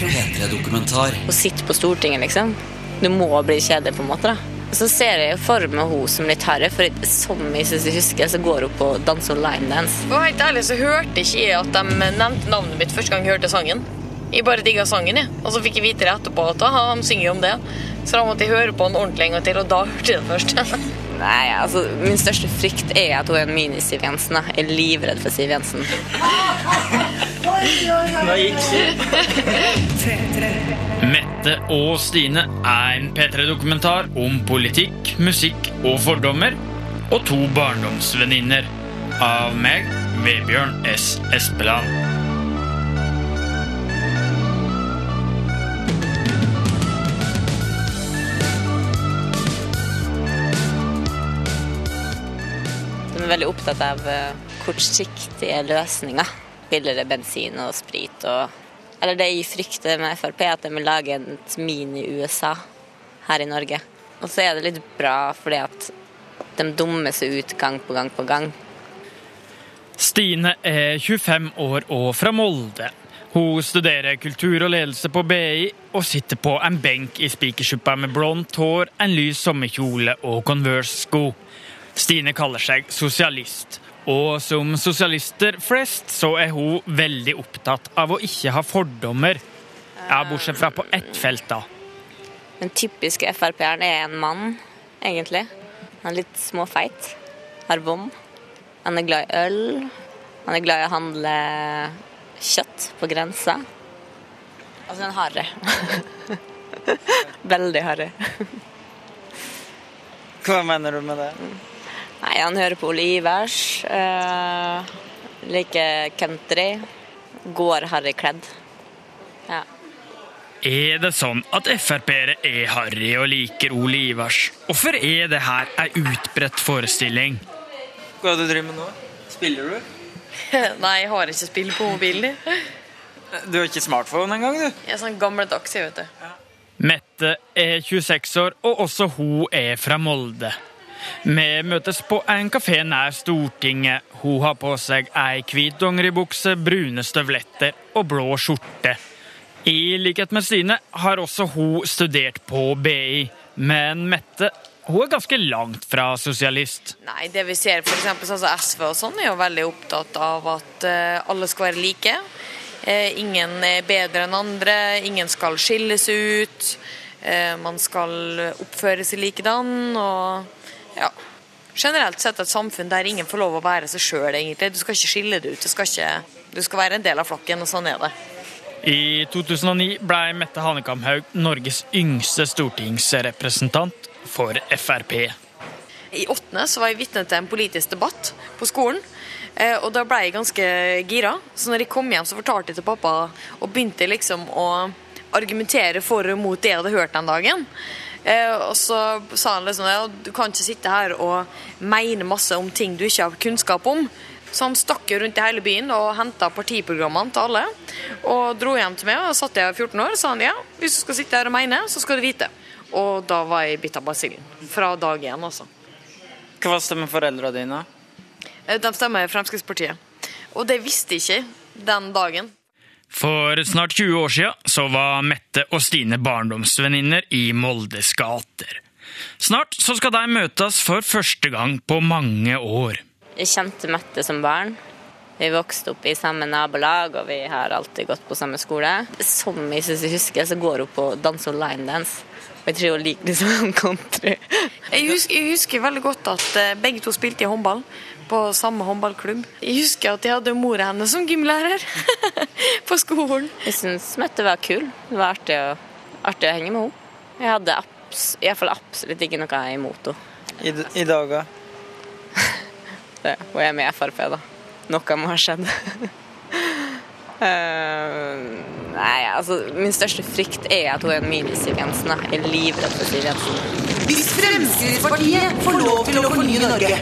P3-dokumentar. Å sitte på Stortinget, liksom. Du må bli kjedelig, på en måte. da. Så ser jeg for meg hun som litt harry, for som jeg synes jeg husker, så går hun på dans og linedance. For helt ærlig så hørte ikke jeg at de nevnte navnet mitt første gang jeg hørte sangen. Jeg bare digga sangen, jeg. Og så fikk jeg vite det etterpå at aha, de synger jo om det. Så da måtte jeg høre på den ordentlig en gang til, og da hørte jeg det først. Nei, altså, Min største frykt er at hun er en mini-Siv Jensen. da. Jeg er livredd for Siv Jensen. Mette og Stine er en P3-dokumentar om politikk, musikk og fordommer. Og to barndomsvenninner. Av meg, Vebjørn S. Espeland. Er veldig opptatt av eh, kortsiktige løsninger. Billigere bensin og sprit og Eller det jeg frykter med Frp, at de vil lage et mini-USA her i Norge. Og så er det litt bra fordi at de dummer seg ut gang på gang på gang. Stine er 25 år og fra Molde. Hun studerer kultur og ledelse på BI og sitter på en benk i spikersuppa med blondt hår, en lys sommerkjole og Converse-sko. Stine kaller seg sosialist, og som sosialister flest så er hun veldig opptatt av å ikke ha fordommer. Ja, Bortsett fra på ett felt, da. Den typiske Frp-eren er en mann, egentlig. Han er litt småfeit. Har vom. Han er glad i øl. Han er glad i å handle kjøtt på grensa. Altså en harry. Veldig harry. Hva mener du med det? Nei, han hører på Ole Ivers. Uh, liker country. Går harrykledd. Ja. Er det sånn at Frp-ere er harry og liker Ole Ivers? Hvorfor er det her ei utbredt forestilling? Hva er det du driver med nå? Spiller du? Nei, jeg har ikke spill på mobilen. jeg. Du har ikke smartphone engang, du? Jeg er sånn gammeldags, jeg, vet du. Mette er 26 år, og også hun er fra Molde. Vi møtes på en kafé nær Stortinget. Hun har på seg ei hvit dongeribukse, brune støvletter og blå skjorte. I likhet med Stine har også hun studert på BI, men Mette hun er ganske langt fra sosialist. Nei, det vi ser eksempel sånn som SV og sånn, er jo veldig opptatt av at eh, alle skal være like. Eh, ingen er bedre enn andre, ingen skal skilles ut. Eh, man skal oppføre seg likedan, og ja. Generelt sett et samfunn der ingen får lov å være seg sjøl, egentlig. Du skal ikke skille det ut. Du skal, ikke, du skal være en del av flokken, og sånn er det. I 2009 ble Mette Hanekamhaug Norges yngste stortingsrepresentant for Frp. I åttende så var jeg vitne til en politisk debatt på skolen. eh, Og da ble jeg ganske gira. Så når jeg kom hjem, så fortalte jeg til pappa og begynte liksom å argumentere for og mot det jeg hadde hørt den dagen. Eh, Og så sa han liksom ja, du kan ikke sitte her og mene masse om ting du ikke har kunnskap om. Så han stakk rundt i hele byen og henta partiprogrammene til alle. Og dro hjem til meg, og satt jeg 14 år og sa han ja, hvis du skal sitte her og mene, så skal du vite. Og da var jeg bitt av basillen. Fra dag én, altså. Hva stemmer foreldra dine? Eh, De stemmer Fremskrittspartiet. Og det visste jeg ikke den dagen. For snart 20 år siden så var Mette og Stine barndomsvenninner i Moldes gater. Snart så skal de møtes for første gang på mange år. Jeg kjente Mette som barn. Vi vokste opp i samme nabolag, og vi har alltid gått på samme skole. Som jeg syns jeg husker, så går hun på danse og linedance. Og jeg tror hun liker det som country. Jeg husker, jeg husker veldig godt at eh, begge to spilte i håndball på samme håndballklubb. Jeg husker at jeg hadde mora hennes som gymlærer på skolen. Jeg syns Mette var kul. Det var artig å, artig å henge med henne. Jeg hadde abs, i hvert fall absolutt ikke noe imot henne. I, i dag, da? Det- Hun er med i Frp, da. Noe må ha skjedd. Eh, nei, altså Min største frykt er at hun er en mini-Siv Jensen. Jeg er livredd for Siv Jensen. Hvis Fremskrittspartiet får lov til å fornye Norge,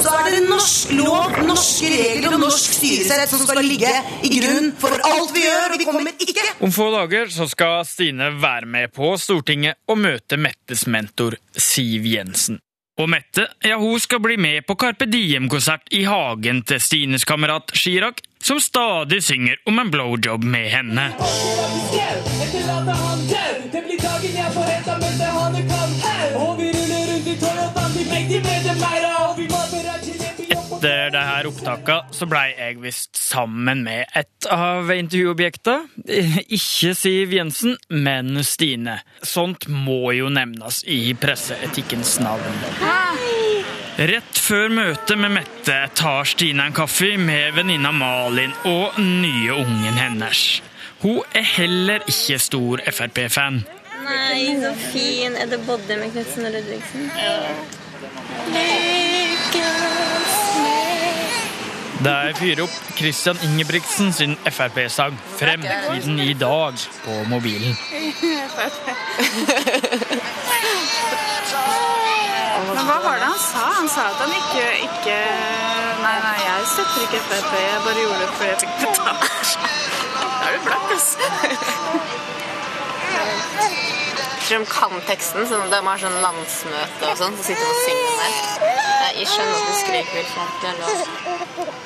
så er det norsk lov, norske regler og norsk styresett som skal ligge i grunn for alt vi gjør, og vi kommer ikke Om få dager så skal Stine være med på Stortinget og møte Mettes mentor Siv Jensen. Og Mette ja, hun skal bli med på Carpe Diem-konsert i hagen til Stines kamerat Chirag, som stadig synger om en blowjob med henne. Etter det her opptaket så blei jeg visst sammen med et av intervjuobjekta. Ikke Siv Jensen, men Stine. Sånt må jo nevnes i presseetikkens navn. Rett før møtet med Mette tar Stine en kaffe med venninna Malin og nye ungen hennes. Hun er heller ikke stor Frp-fan. Nei, så fin. Er det både med Knutsen og Ludvigsen? Der fyrer opp Christian Ingebrigtsen sin Frp-sang 'Fremtiden i dag' på mobilen. Men hva var det han sa? Han sa at han ikke, ikke Nei, nei, jeg støtter ikke Frp. Jeg bare gjorde det fordi jeg fikk betalt. Da er du blakk, altså. Tror de kan teksten, Sånn, de har sånn landsmøte og sånn, så sitter de og synger der. Jeg skjønner at du skriker litt sånn. Det er.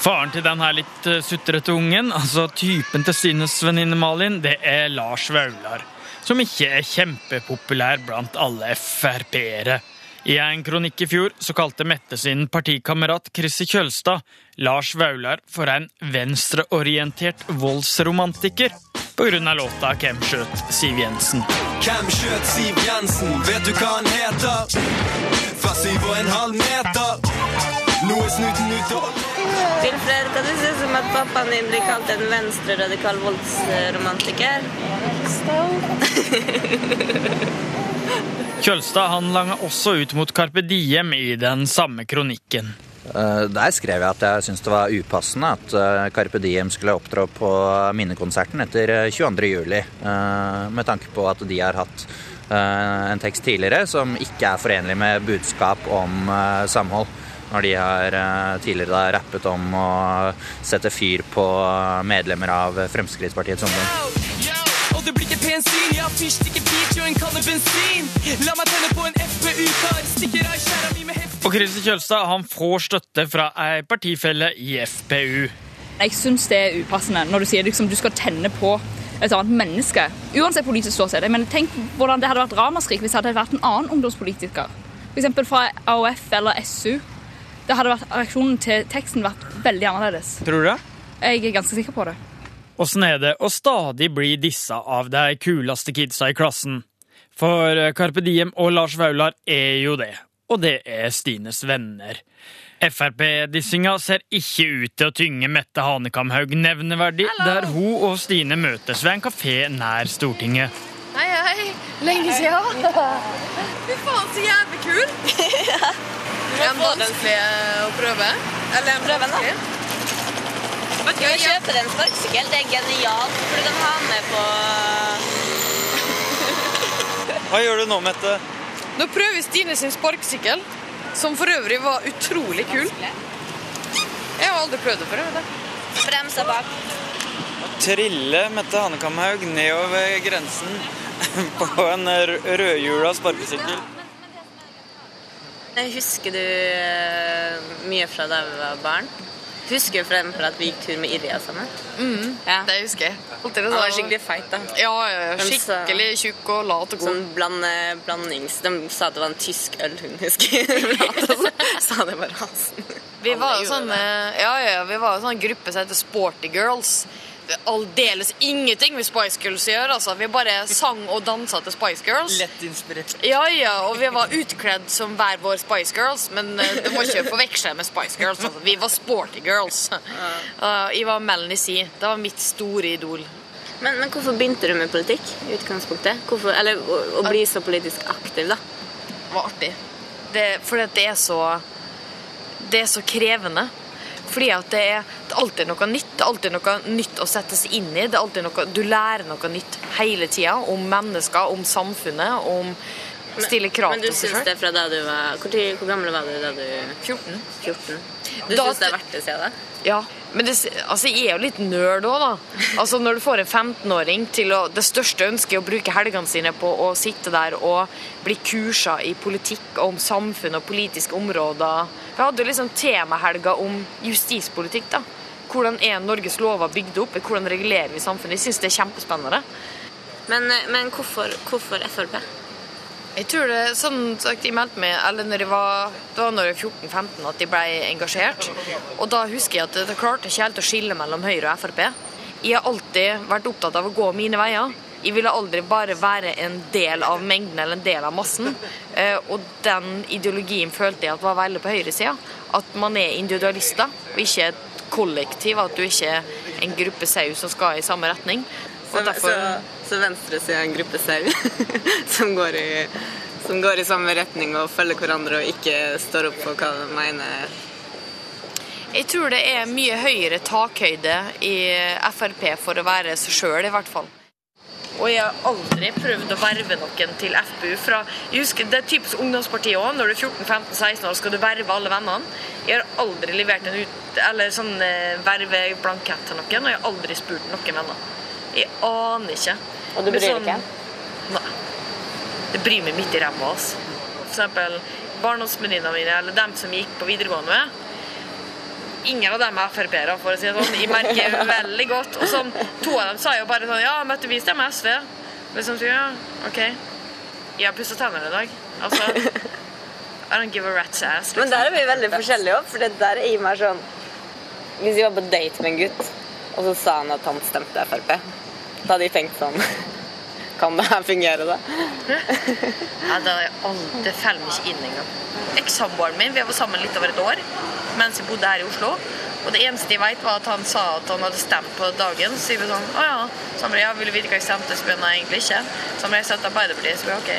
Faren til den her litt eh, sutrete ungen, altså typen til Stines venninne Malin, det er Lars Vaular. Som ikke er kjempepopulær blant alle Frp-ere. I en kronikk i fjor så kalte Mette sin partikamerat Chrissy Kjølstad Lars Vaular for en venstreorientert voldsromantiker av låta 'Hvem skjøt Siv Jensen'. Hvem skjøt Siv Jensen? Vet du hva han heter? Fra syv og en halv meter. Nå er snuten ute og Wilfred, hva du synes som at pappaen din blir kalt en venstreradikal voldsromantiker? Kjølstad han langa også ut mot Carpe Diem i den samme kronikken. Eh, Der skrev jeg at jeg syntes det var upassende at eh, Carpe Diem skulle opptrå på minnekonserten etter eh, 22. juli, eh, med tanke på at de har hatt eh, en tekst tidligere som ikke er forenlig med budskap om samhold. Når de har tidligere da rappet om å sette fyr på medlemmer av Fremskrittspartiets ungdom. Og det blir ikke bensin, jeg har fyrstikker, beat, og en kanne bensin. La meg tenne på en FPU-kar, stikker av kjæra mi med heft. Og Christer Kjølstad han får støtte fra ei partifelle i FPU. Jeg syns det er upassende når du sier liksom, du skal tenne på et annet menneske. Uansett politisk ståsted. Men tenk hvordan det hadde vært ramaskrik hvis det hadde vært en annen ungdomspolitiker. F.eks. fra AOF eller SU. Da hadde vært, reaksjonen til teksten vært veldig annerledes. Tror du det? Jeg er ganske sikker på det. Åssen er det å stadig bli dissa av de kuleste kidsa i klassen? For Carpe Diem og Lars Vaular er jo det, og det er Stines venner. Frp-dissinga ser ikke ut til å tynge Mette Hanekamhaug nevneverdig, der hun og Stine møtes ved en kafé nær Stortinget. Hei, hei. Lenge siden. Fy faen, så jævlig kul. Er den vanskelig å prøve? Eller en Prøve da. Vi kjøpe en sparkesykkel? Det er genialt, for du kan ha den med på Hva gjør du nå, Mette? Nå prøver Stine sin sparkesykkel, som for øvrig var utrolig kul. Jeg har aldri prøvd det før. det. bremsa bak. Trille Mette Hanekamhaug nedover grensen på en rødhjula sparkesykkel. Husker du eh, mye fra da vi var barn? Husker du for eksempel at vi gikk tur med Irja sammen? Ja. Det husker jeg. Alltid Han var skikkelig feit, da. Ja, ja, ja. Skikkelig tjukk og lat og god. Sånn bland, blandings... De sa det var en tysk ølhund, husker jeg. Så sa det. Vi var jo sånn, eh, ja, ja, vi var jo sånn gruppe som heter Sporty Girls. Aldeles ingenting med Spice Girls å gjøre. Altså. Vi bare sang og dansa til Spice Girls. Lett inspirert. Ja, ja, og vi var utkledd som hver vår Spice Girls, men eh, det må ikke forveksle med Spice Girls. Altså. Vi var Sporty Girls. Uh, jeg var Melanie C. Det var mitt store idol. Men, men hvorfor begynte du med politikk i utgangspunktet? Hvorfor, eller å, å bli så politisk aktiv, da? Det var artig. Det, fordi at det er så Det er så krevende. Fordi at det er, det er alltid noe nytt. Det er alltid noe nytt å sette seg inn i. Det er alltid noe, du lærer noe nytt hele tida. Om mennesker, om samfunnet, om å stille krav Men du til seg syns sjøl. det fra da du var Hvor, hvor gammel var du da du 14. 14? Du syns det er verdt det se det? Ja, men det, altså, jeg er jo litt nerd òg, da. Altså, når du får en 15-åring til å Det største ønsket er å bruke helgene sine på å sitte der og bli kursa i politikk og om samfunn og politiske områder. Vi hadde jo liksom temahelga om justispolitikk, da. hvordan er Norges lover bygd opp, hvordan regulerer vi samfunnet. Jeg syns det er kjempespennende. Men, men hvorfor, hvorfor Frp? Jeg tror det, sånn sagt, jeg meldte meg, eller når jeg var, når jeg var 14-15 at jeg ble engasjert. Og da husker jeg at jeg klarte ikke helt å skille mellom Høyre og Frp. Jeg har alltid vært opptatt av å gå mine veier. Jeg ville aldri bare være en del av mengden eller en del av massen. Eh, og den ideologien følte jeg at var veldig på høyresida. At man er individualister og ikke et kollektiv. At du ikke er en gruppe sau som skal i samme retning. Så, så, så venstresida er en gruppe sau som, går i, som går i samme retning og følger hverandre og ikke står opp for hva de mener? Jeg tror det er mye høyere takhøyde i Frp for å være seg sjøl, i hvert fall. Og jeg har aldri prøvd å verve noen til FPU. Fra, jeg husker, Det er typisk ungdomspartiet òg. Når du er 14-15-16 år, skal du verve alle vennene. Jeg har aldri levert en ut, eller sånn eh, verveblankett til noen, og jeg har aldri spurt noen venner. Jeg aner ikke. Og du bryr deg ikke? Nei. Det bryr meg midt i ræva. Altså. For eksempel barndomsvenninnene mine, eller dem som gikk på videregående med. Ingen av dem er Frp-ere, for å si det sånn. Jeg merker veldig godt. Og sånn, to av dem sa jo bare sånn Ja, møtte vi stemmer SV. Liksom, sånn, ja, OK. Jeg har pussa tennene i dag. Altså I don't give a rat's ass. Liksom. Men der er vi veldig forskjellige òg, for det der er i meg sånn Hvis jeg var på date med en gutt, og så sa han at han stemte Frp, da hadde jeg tenkt sånn Kan det her fungere, da? ja, det, aldri, det faller meg ikke inn engang. Ekssamboeren min, vi var sammen litt over et år mens vi bodde her i Oslo. Og det eneste jeg vet, var at han sa at han hadde stemt på dagen. Så sier vi sånn Å ja. Samre, ja, vil du vite hva jeg stemte? Så jeg egentlig ikke. Samre, jeg at Arbeiderpartiet. Så OK.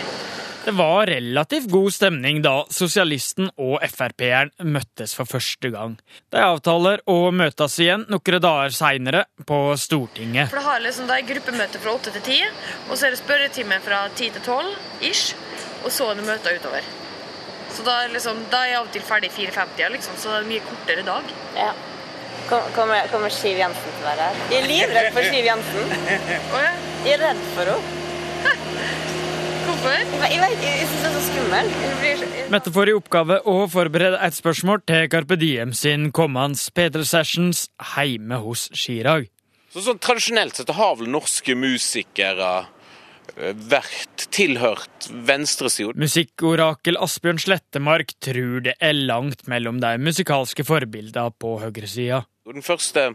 Det var relativt god stemning da sosialisten og Frp-eren møttes for første gang. De avtaler å møtes igjen noen dager seinere på Stortinget. For Det har liksom, det er gruppemøte fra 8 til 10, og så er det spørretime fra 10 til 12 ish, og så er det møter utover. Så da, liksom, da er jeg av og til ferdig 4.50, liksom, så det er en mye kortere dag. Ja. Kommer, kommer Siv Jensen til å være her? Jeg er livredd for Siv Jensen. Jeg er redd for henne. Hvorfor? Jeg, vet, jeg syns det er så skummelt. Mette får i oppgave å forberede et spørsmål til Carpe Diem sin kommende Peter Sessions heime hos Chirag. Så, sånn Tradisjonelt sett har vel norske musikere Eh, vært tilhørt venstresida. Musikkorakel Asbjørn Slettemark tror det er langt mellom de musikalske forbildene på høyresida. Den første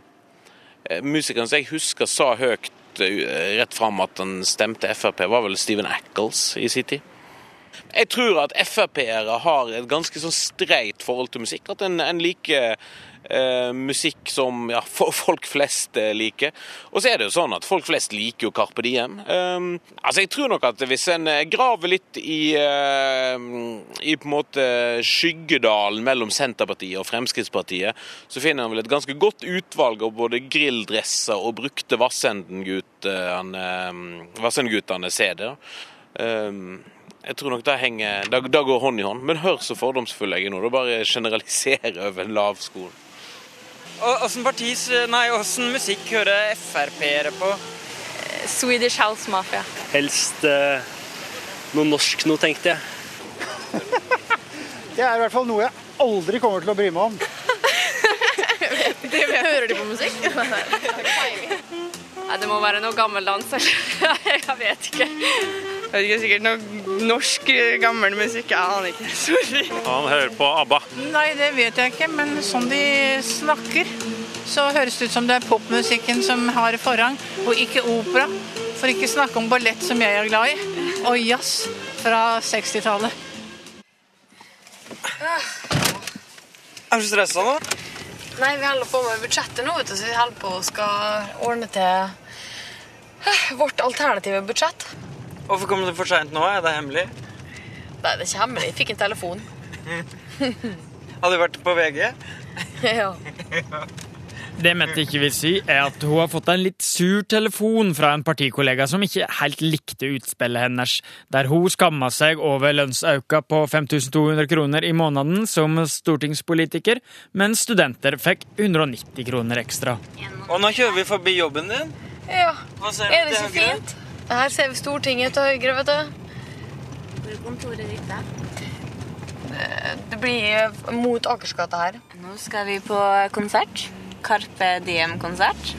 eh, musikeren som jeg husker sa høyt eh, rett fram at han stemte Frp, var vel Steven Ackles i sin tid. Jeg tror at Frp-ere har et ganske sånn streit forhold til musikk. At en, en liker eh, musikk som ja, folk flest eh, liker. Og så er det jo sånn at folk flest liker jo Carpe Diem. Eh, altså jeg tror nok at hvis en eh, graver litt i, eh, i på en måte skyggedalen mellom Senterpartiet og Fremskrittspartiet, så finner en vel et ganske godt utvalg av både grilldresser og brukte Vassenden-guttene Vassenden CD. Um, jeg tror nok det, henger, det, går hånd i hånd. Men hør så fordomsfull jeg er nå. Det bare generaliserer over en lav skole. Åssen partis, nei, åssen musikk hører Frp-ere på? Swedish House Mafia. Helst eh, noe norsk noe, tenkte jeg. det er i hvert fall noe jeg aldri kommer til å bry meg om. det Hører de på musikk? Nei, det må være noe gammeldans. jeg vet ikke. Jeg vet ikke, sikkert noe norsk gammel musikk. Jeg aner ikke. Sorry. Han hører på ABBA. Nei, det vet jeg ikke, men sånn de snakker, så høres det ut som det er popmusikken som har forrang, og ikke opera. For ikke snakke om ballett, som jeg er glad i, og jazz fra 60-tallet. Er du stressa nå? Nei, vi holder på med budsjettet nå, vet du, så vi holder på å skal ordne til eh, vårt alternative budsjett. Hvorfor kom du for seint nå? Er det hemmelig? Nei, det er ikke hemmelig. Jeg fikk en telefon. Hadde du vært på VG? ja. Det Mette ikke vil si, er at hun har fått en litt sur telefon fra en partikollega som ikke helt likte utspillet hennes, der hun skamma seg over lønnsauka på 5200 kroner i måneden som stortingspolitiker, mens studenter fikk 190 kroner ekstra. Og nå kjører vi forbi jobben din. Ja. Er det ikke fint? Her ser vi Stortinget til høyre, vet du. Hvor er kontoret ditt, da? Det blir mot Akersgata her. Nå skal vi på konsert. Carpe Diem-konsert.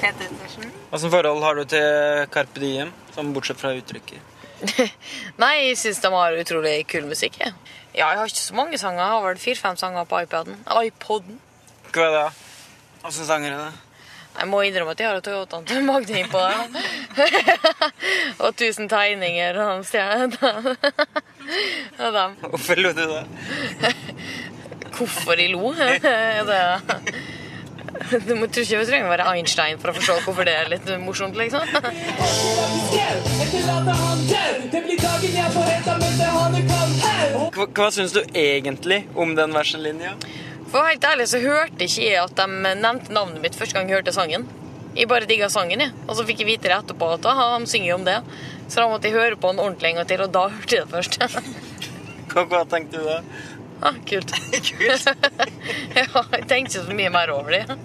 Peter Session. Hvilket forhold har du til Carpe Diem, sånn bortsett fra uttrykket? Nei, jeg syns de har utrolig kul musikk. jeg. Ja, jeg har ikke så mange sanger. Jeg har vel fire-fem sanger på iPaden. iPoden. Hva er det? Hvilke sanger er det? Jeg må innrømme at jeg har en Toyota til Magne på det. og tusen tegninger og stjerner. og dem. Hvorfor lo du da? Hvorfor jeg lo? det du må, tror ikke vi trenger å være Einstein for å forstå hvorfor det er litt morsomt, liksom. Hva, hva syns du egentlig om den verselinja? For helt ærlig så hørte ikke jeg at de nevnte navnet mitt første gang jeg hørte sangen. Jeg bare digga sangen, jeg. Og så fikk jeg vite det etterpå at aha, de synger om det. Så da måtte jeg høre på den ordentlig en gang til, og da hørte jeg det først. Hva, tenkte du da? ah, kult. ja, jeg tenkte ikke så mye mer over det.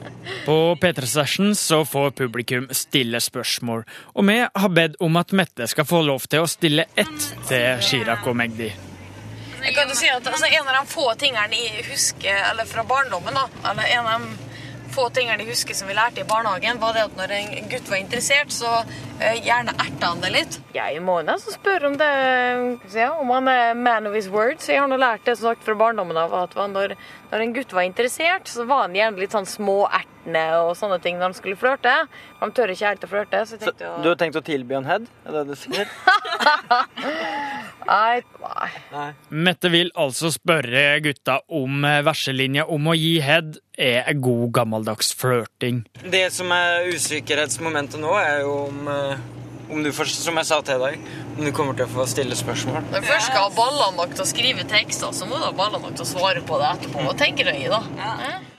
På P3 Session så får publikum stille spørsmål, og vi har bedt om at Mette skal få lov til å stille ett til Chirag og Magdi. Jeg kan jo si at altså, En av de få tingene jeg husker eller fra barndommen, da, eller en av de få tingene jeg husker som vi lærte i barnehagen, var det at når en gutt var interessert, så eh, gjerne erta han det litt. Jeg må nesten spørre om det ja, om han er man of his words. Jeg har nå lært det sagt fra barndommen av at når, når en gutt var interessert, så var han gjerne litt sånn småertende og sånne ting når han skulle flørte. Han tør ikke helt å flørte, så jeg Så, å... du har tenkt å tilby en head? Er det det du sier? Nei, nei. Mette vil altså spørre gutta om eh, verselinja om å gi head er god gammeldags flørting. Det som er usikkerhetsmomentet nå, er jo om, eh, om du får, som jeg sa til deg, om du kommer til å få stille spørsmål. Når du først skal ha ballene nok til å skrive tekster, så må du ha ballene nok til å svare på det etterpå. Hva tenker du i, da.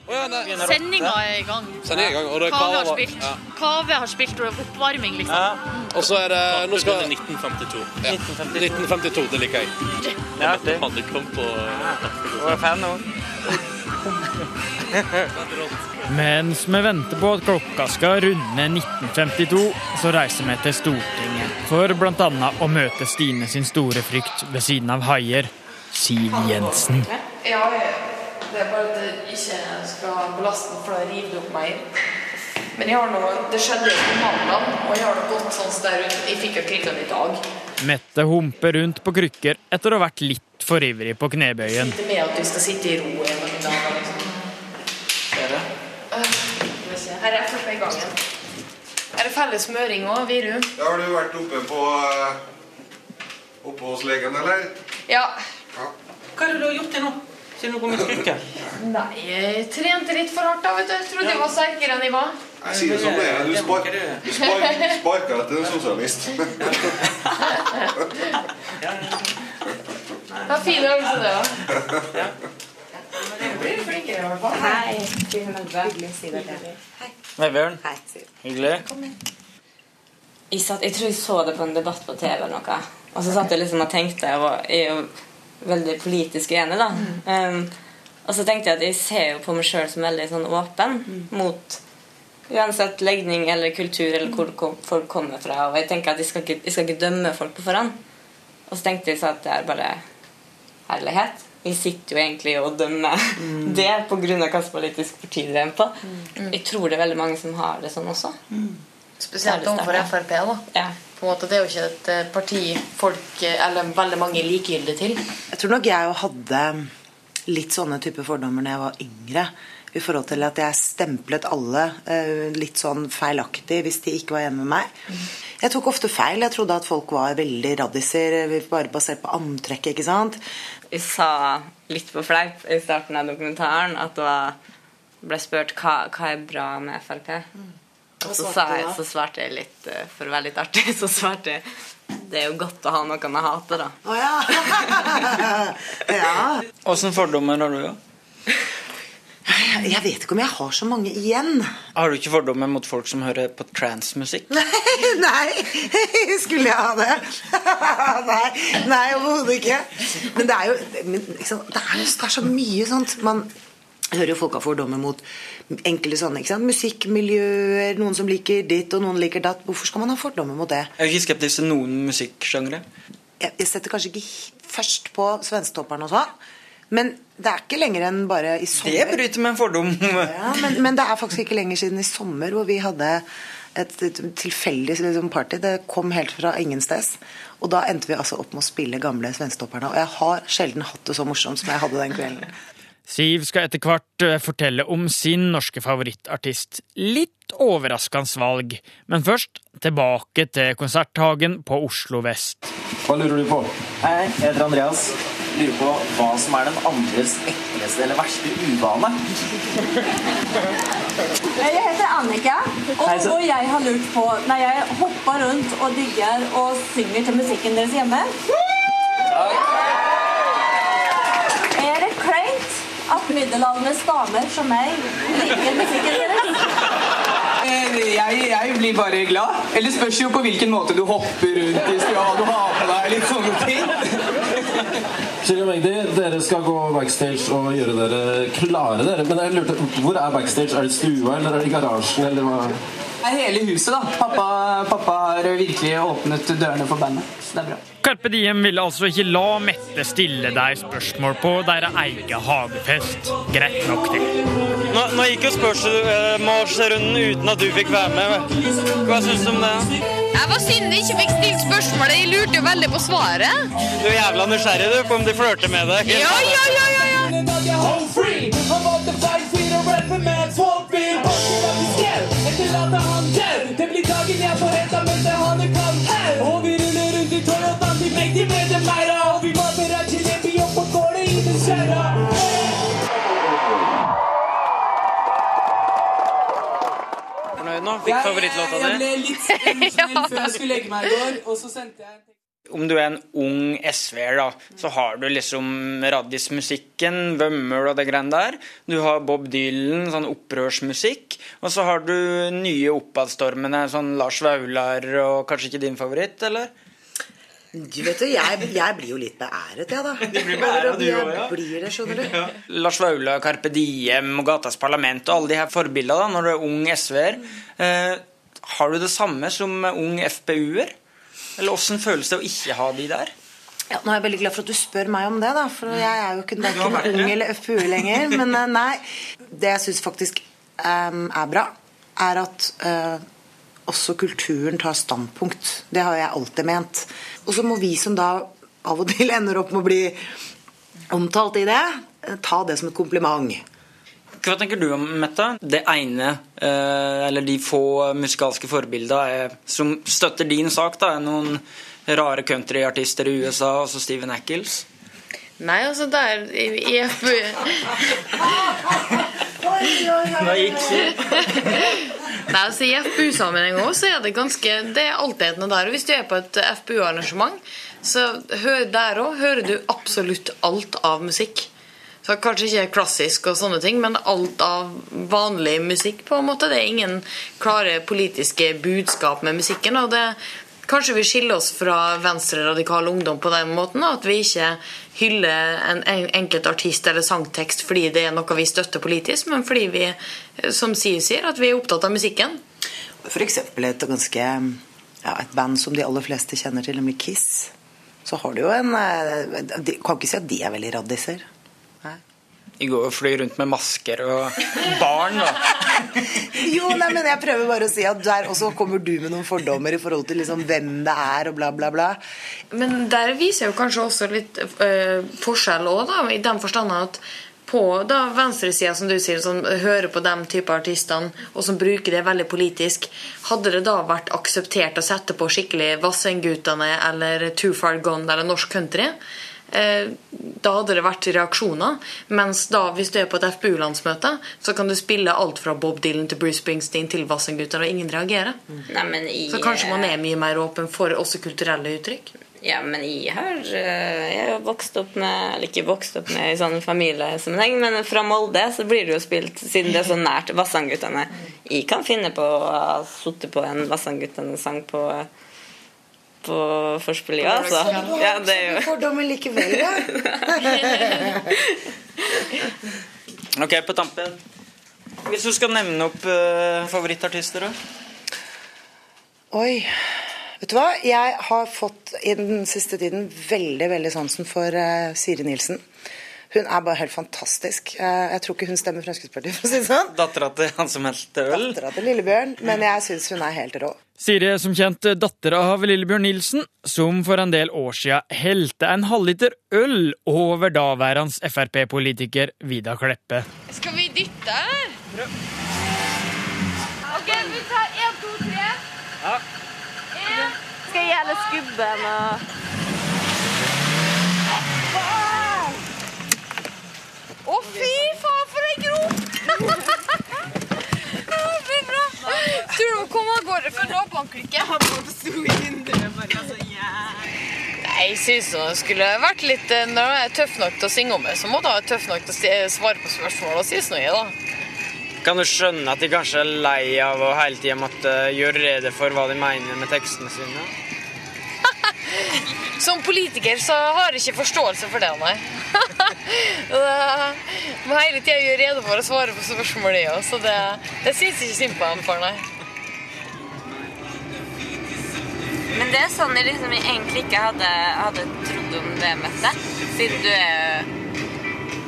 Sendinga er i gang. Sendinga er i gang, og det er Kave Kave har spilt. ja. Kave har spilt og oppvarming, liksom. Og så er det Nå skal 1952. Ja. 1952, det liker jeg. Det er artig. Hadde kom på Du er fan nå? Mens vi venter på at klokka skal runde 1952, så reiser vi til Stortinget for bl.a. å møte Stine sin store frykt ved siden av Haier, Siv Jensen. Ja, Ja, det er bare at jeg ikke skal belaste den, for da river det opp mer. Men jeg har noe, det skjedde jo på mandag, og jeg har det godt sånn der rundt. Jeg fikk jo krykkene i dag. Mette humper rundt på krykker etter å ha vært litt for ivrig på knebøyen. Det med at du skal sitte i ro en i noen dager, liksom. Øh. Her er jeg først i gangen. Er det felles smøring òg, Viru? Ja, har du vært oppe på eh, Oppe hos legen, eller? Ja. Hva har du gjort til nå? Siden du om med krykke? Nei, jeg trente litt for hardt da, vet du. Jeg trodde jeg var sterkere enn jeg var. Jeg sier det som det er. Du, sparker du spar, sparker etter en sosialist. Det var fin øvelse, det òg. Blir flinkere, i hvert fall. Hei. Hyggelig å si det til deg. Hei, Hyggelig. Jeg, satt, jeg tror jeg så det på en debatt på TV eller noe. Og så satt jeg liksom og tenkte Jeg var jeg veldig politisk enig, da. Um, og så tenkte jeg at jeg ser jo på meg sjøl som veldig sånn åpen mot uansett legning eller kultur eller hvor kom- folk kommer fra. Og jeg tenker at jeg skal ikke, jeg skal ikke dømme folk på forhånd. Og så tenkte jeg så at det er bare herlighet. Jeg sitter jo egentlig og dømmer det pga. hvilket politisk parti det er på. Jeg tror det er veldig mange som har det sånn også. Spesielt overfor Frp. da. En måte, Det er jo ikke et eh, parti folk, eh, eller veldig mange er likegyldige til. Jeg tror nok jeg jo hadde litt sånne type fordommer når jeg var yngre. I forhold til at jeg stemplet alle eh, litt sånn feilaktig hvis de ikke var enig med meg. Jeg tok ofte feil. Jeg trodde at folk var veldig raddiser bare basert på antrekket. ikke sant? Jeg sa litt på fleip i starten av dokumentaren at det var, ble spurt hva, hva er bra med Frp. Og så, svarte sa jeg, så svarte jeg litt, eh, for å være litt artig, så svarte jeg det er jo godt å ha noen jeg hater, da. Å ja. ja. Åssen fordommer har du? da? Jeg vet ikke om jeg har så mange igjen. Har du ikke fordommer mot folk som hører på transmusikk? Nei, nei, skulle jeg ha det? nei, nei overhodet ikke. Men det er jo men, liksom, det, er, det er så mye sånt. Man hører jo folk har fordommer mot enkle sånne. ikke sant? Musikkmiljøer, noen som liker ditt og noen liker datt. Hvorfor skal man ha fordommer mot det? Jeg er ikke skeptisk til noen musikksjangre. Jeg, jeg setter kanskje ikke først på Svensketopperen og sånn. Men det er ikke lenger enn bare i sommer. Det bryter med en fordom. Ja, men, men det er faktisk ikke lenger siden i sommer hvor vi hadde et, et tilfeldig liksom, party. Det kom helt fra ingensteds. Og da endte vi altså opp med å spille gamle Svensketopperne. Og jeg har sjelden hatt det så morsomt som jeg hadde den kvelden. Siv skal etter hvert eh, fortelle om sin norske favorittartist. Litt overraskende valg, men først tilbake til Konserthagen på Oslo vest. Hva lurer du på? Hei, jeg heter Andreas. Lurer på hva som er den andres ekleste eller verste uvane. Jeg heter Annika, og, Hei, så- og jeg har lurt på når jeg hopper rundt og digger og synger til musikken deres hjemme Er det kleint at middelaldrende damer som meg liker musikken deres? Eh, Jeg, jeg blir bare glad. Eller spørs jo på hvilken måte du hopper rundt i stua, og du har på deg, litt sånne ting. Kjell og Magdi, dere skal gå backstage og gjøre dere klare. dere. Men jeg lurte, Hvor er backstage? Er det i stua, eller er det i garasjen? eller hva? Er hele huset, da. Pappa, pappa har virkelig åpnet dørene for bandet. Så det er bra. Carpe Diem ville altså ikke la Mette stille deg spørsmål på deres egen hagefest. Greit nok, det. Nå, nå gikk jo spørsmålsrunden uten at du fikk være med. Hva syns du om det? Jeg var synd jeg ikke fikk stilt spørsmålet. Jeg lurte jo veldig på svaret. Du er jævla nysgjerrig du, på om de flørter med deg. Ja, ja, ja, ja, ja. Etterlater han død. Det blir dagen jeg får henta mens jeg har det kaldt her. Og vi ruller rundt i Toyotaen til meg, med det meira. Og vi mater av jalebi opp og går det i skjæra. Fornøyd nå? Fikk favorittlåta Jeg ble litt emosjonell før jeg skulle legge meg i går, og så sendte jeg Om du er en ung SV-er, da, så har du liksom Raddis-musikken, Vømmøl og det greiene der. Du har Bob Dylan, sånn opprørsmusikk. Og så har du nye oppadstormene, sånn Lars Vaular og kanskje ikke din favoritt, eller? Du vet jo, jeg, jeg blir jo litt beæret, jeg, da. Du blir beæret, du også, ja. blir det, skjønner du. Lars Vaular, Carpe Diem og Gatas Parlament og alle de her forbildene da, når du er ung SV-er. Eh, har du det samme som ung FPU-er? Eller åssen føles det å ikke ha de der? Ja, nå er jeg veldig glad for at du spør meg om det, da, for jeg er jo ikke verken ung eller FPU lenger. Men eh, nei, det jeg syns faktisk um, er bra, er at uh, også kulturen tar standpunkt. Det har jeg alltid ment. Og så må vi som da av og til ender opp med å bli omtalt i det, eh, ta det som et kompliment. Hva tenker du om Mette? Det ene, eh, eller de få musikalske forbildene er- som støtter din sak, da, er noen rare countryartister i USA, altså så Steven Ackles. Nei, altså der i, jeg, FPU Hva gikk Nei, altså I FPU-sammenheng også, så er det ganske Det er alltidene der. Og hvis du er på et FPU-arrangement, så hør, der òg hører du absolutt alt av musikk. Så Kanskje ikke klassisk, og sånne ting, men alt av vanlig musikk. på en måte. Det er ingen klare politiske budskap med musikken. og det Kanskje vi skiller oss fra venstre-radikal ungdom på den måten. At vi ikke hyller en en enkelt artist eller sangtekst fordi det er noe vi støtter politisk, men fordi vi, som Siv sier, at vi er opptatt av musikken. Eksempel et ganske ja, et band som de aller fleste kjenner til, nemlig Kiss. Så har du jo en eh, de, Kan ikke si at de er veldig raddiser. De går og flyr rundt med masker og barn, da. Jo, nei, men jeg prøver bare å si at der også kommer du med noen fordommer i forhold til liksom hvem det er, og bla, bla, bla. Men der viser jo kanskje også litt øh, forskjell òg, da, i den forstand at på da venstresida, som du sier, som hører på de type artistene, og som bruker det veldig politisk, hadde det da vært akseptert å sette på skikkelig Vassendgutane eller Too Far Gone eller norsk country? Eh, da hadde det vært reaksjoner. Mens da, hvis du er på et FPU-landsmøte, så kan du spille alt fra Bob Dylan til Bruce Springsteen til Vassendgutane, og ingen reagerer. Nei, men i, Så kanskje man er mye mer åpen for også kulturelle uttrykk? Ja, men jeg har eh, Jeg har vokst opp med Eller ikke vokst opp med i sånn familiesammenheng, men fra Molde så blir det jo spilt, siden det er så nært Vassandguttene. Jeg kan finne på å ha sittet på en Vassandguttene-sang på på forspillet, ja, altså. Ja, det er jo Fordommer likevel, ja. Ok, på tampen. Hvis du skal nevne opp uh, favorittartister, da? Oi. Vet du hva? Jeg har fått i den siste tiden veldig veldig sansen for uh, Siri Nilsen. Hun er bare helt fantastisk. Eh, Jeg tror ikke hun stemmer Fremskrittspartiet, for å si det sånn. Dattera til han som helte øl? Dattera til Lillebjørn. Men jeg syns hun er helt rå. Siri er som kjent datter av Lillebjørn Nilsen, som for en del år siden helte en halvliter øl over daværende Frp-politiker Vidar Kleppe. Skal vi dytte, eller? OK, vi tar én, to, tre. Ja. En. Skal jeg gjelde skubben og Å, fy faen, for ei grop! Å, fy bra. Tror du hun kom av gårde bare naboene klikker? Nei, Jeg syns hun skulle vært litt eh, Når hun er tøff nok til å synge om det, så må hun være tøff nok til å svare på spørsmål og si noe, da. Kan du skjønne at de kanskje er lei av å hele tida måtte gjøre rede for hva de mener med tekstene sine? Som politiker så har jeg ikke forståelse for det, nei. Det Må hele tida gjøre rede for å svare på spørsmål, det òg, så det, det syns jeg ikke synd på dem for, nei. Men det er sånn jeg liksom egentlig ikke hadde, hadde trodd om det møtet. Siden du er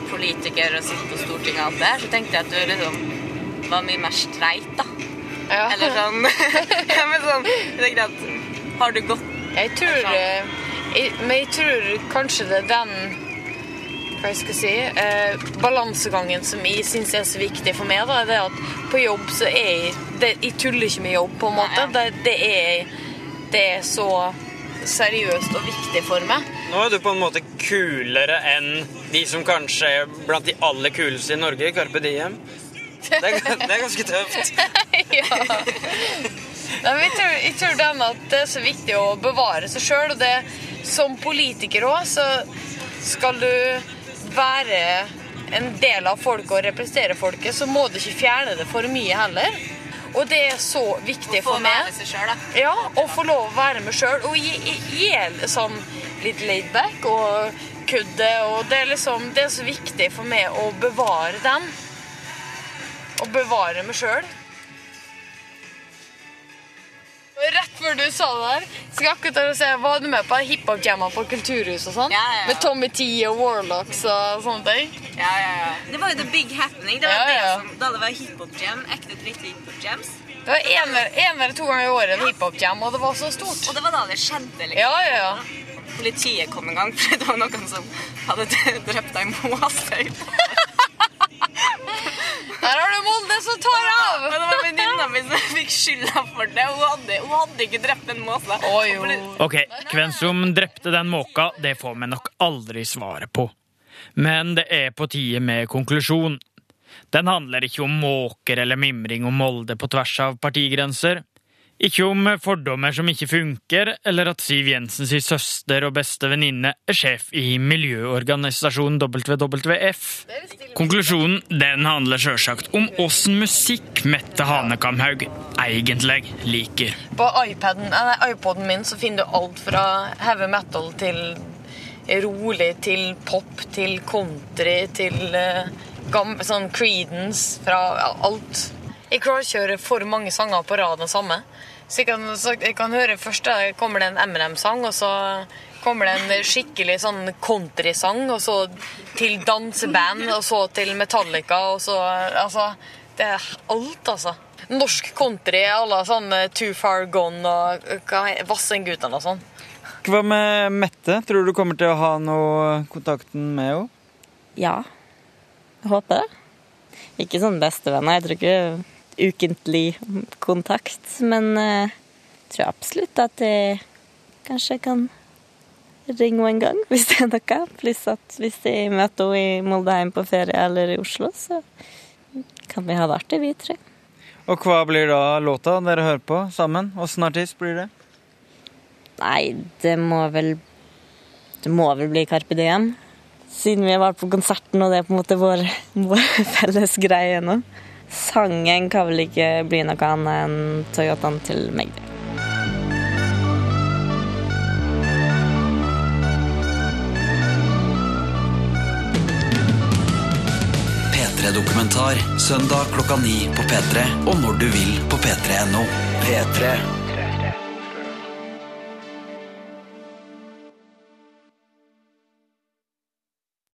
politiker og sitter på Stortinget og alt det her, så tenkte jeg at du liksom var mye mer streit, da. Eller sånn ja, men sånn Jeg tenkte at Har du gått Jeg tror sånn. jeg, Men jeg tror kanskje det er den hva jeg skal si, eh, balansegangen som jeg syns er så viktig for meg. Da, det er at på jobb så er jeg det, Jeg tuller ikke med jobb, på en måte. Det, det, er, det er så seriøst og viktig for meg. Nå er du på en måte kulere enn de som kanskje er blant de aller kuleste i Norge, Carpe Diem. Det er, det er ganske tøft. ja. Nei, men jeg, tror, jeg tror den at det er så viktig å bevare seg sjøl. Og det, som politiker òg, så skal du være en del av folket og representere folket, så må du ikke fjerne det for mye heller. Og det er så viktig for meg. Å få være seg selv, da. Ja, å få lov å være meg sjøl. Og gi, gi sånn litt laidback og kødde. Og det er liksom Det er så viktig for meg å bevare den. Å bevare meg sjøl. Rett før du sa det der, skal jeg akkurat se, var du med på hiphop-jammer på Kulturhuset og sånn? Ja, ja, ja. Med Tommy T og Warlocks og sånne ting? Ja, ja, ja. Det var jo the big happening. Det var Ja, ja. det som, da det var hiphop-jam, ekte dritt hiphop-jams. Det var en, eller- to ganger i året en hiphop-jam, og det var så stort. Og det var da det skjedde, liksom. Ja, ja, ja. Politiet kom en gang, for det var noen som hadde drept ei måse. Der har du Molde som tar av! Men det var venninna mi som fikk skylda for det. Hun hadde, hun hadde ikke drept en måse. Ok, hvem som drepte den måka, det får vi nok aldri svaret på. Men det er på tide med konklusjon. Den handler ikke om måker eller mimring om Molde på tvers av partigrenser. Ikke om fordommer som ikke funker, eller at Siv Jensens søster og beste venninne er sjef i miljøorganisasjonen WWF. Konklusjonen den handler sjølsagt om åssen musikk Mette Hanekamhaug egentlig liker. På iPaden, nei, iPoden min så finner du alt fra heavy metal til rolig, til pop, til country, til eh, sånn Creedence, fra alt. Ikke å høre for mange sanger på rad den samme. Så jeg kan, så jeg kan høre først da kommer det en MNM-sang, og så kommer det en skikkelig sånn countrysang, og så til danseband, og så til Metallica, og så Altså, det er alt, altså. Norsk country à la sånn Too Far Gone og Vassendgutene og sånn. Hva med Mette? Tror du du kommer til å ha noe kontakten med henne? Ja. Jeg håper det. Ikke sånn bestevenner. Jeg tror ikke ukentlig kontakt. Men eh, jeg tror absolutt at jeg kanskje kan ringe henne en gang hvis det er noe. Pluss at hvis jeg møter henne i Moldheim på ferie eller i Oslo, så kan vi ha det artig, vi tre. Og hva blir da låta dere hører på sammen? Åssen artist blir det? Nei, det må vel Det må vel bli Carpe Diem. Siden vi har vært på konserten, og det er på en måte vår, vår felles greie nå. Sangen kan vel ikke bli noe annet enn Toyotaen til meg. P3-dokumentar søndag klokka ni på P3 og når du vil på p3.no. P3.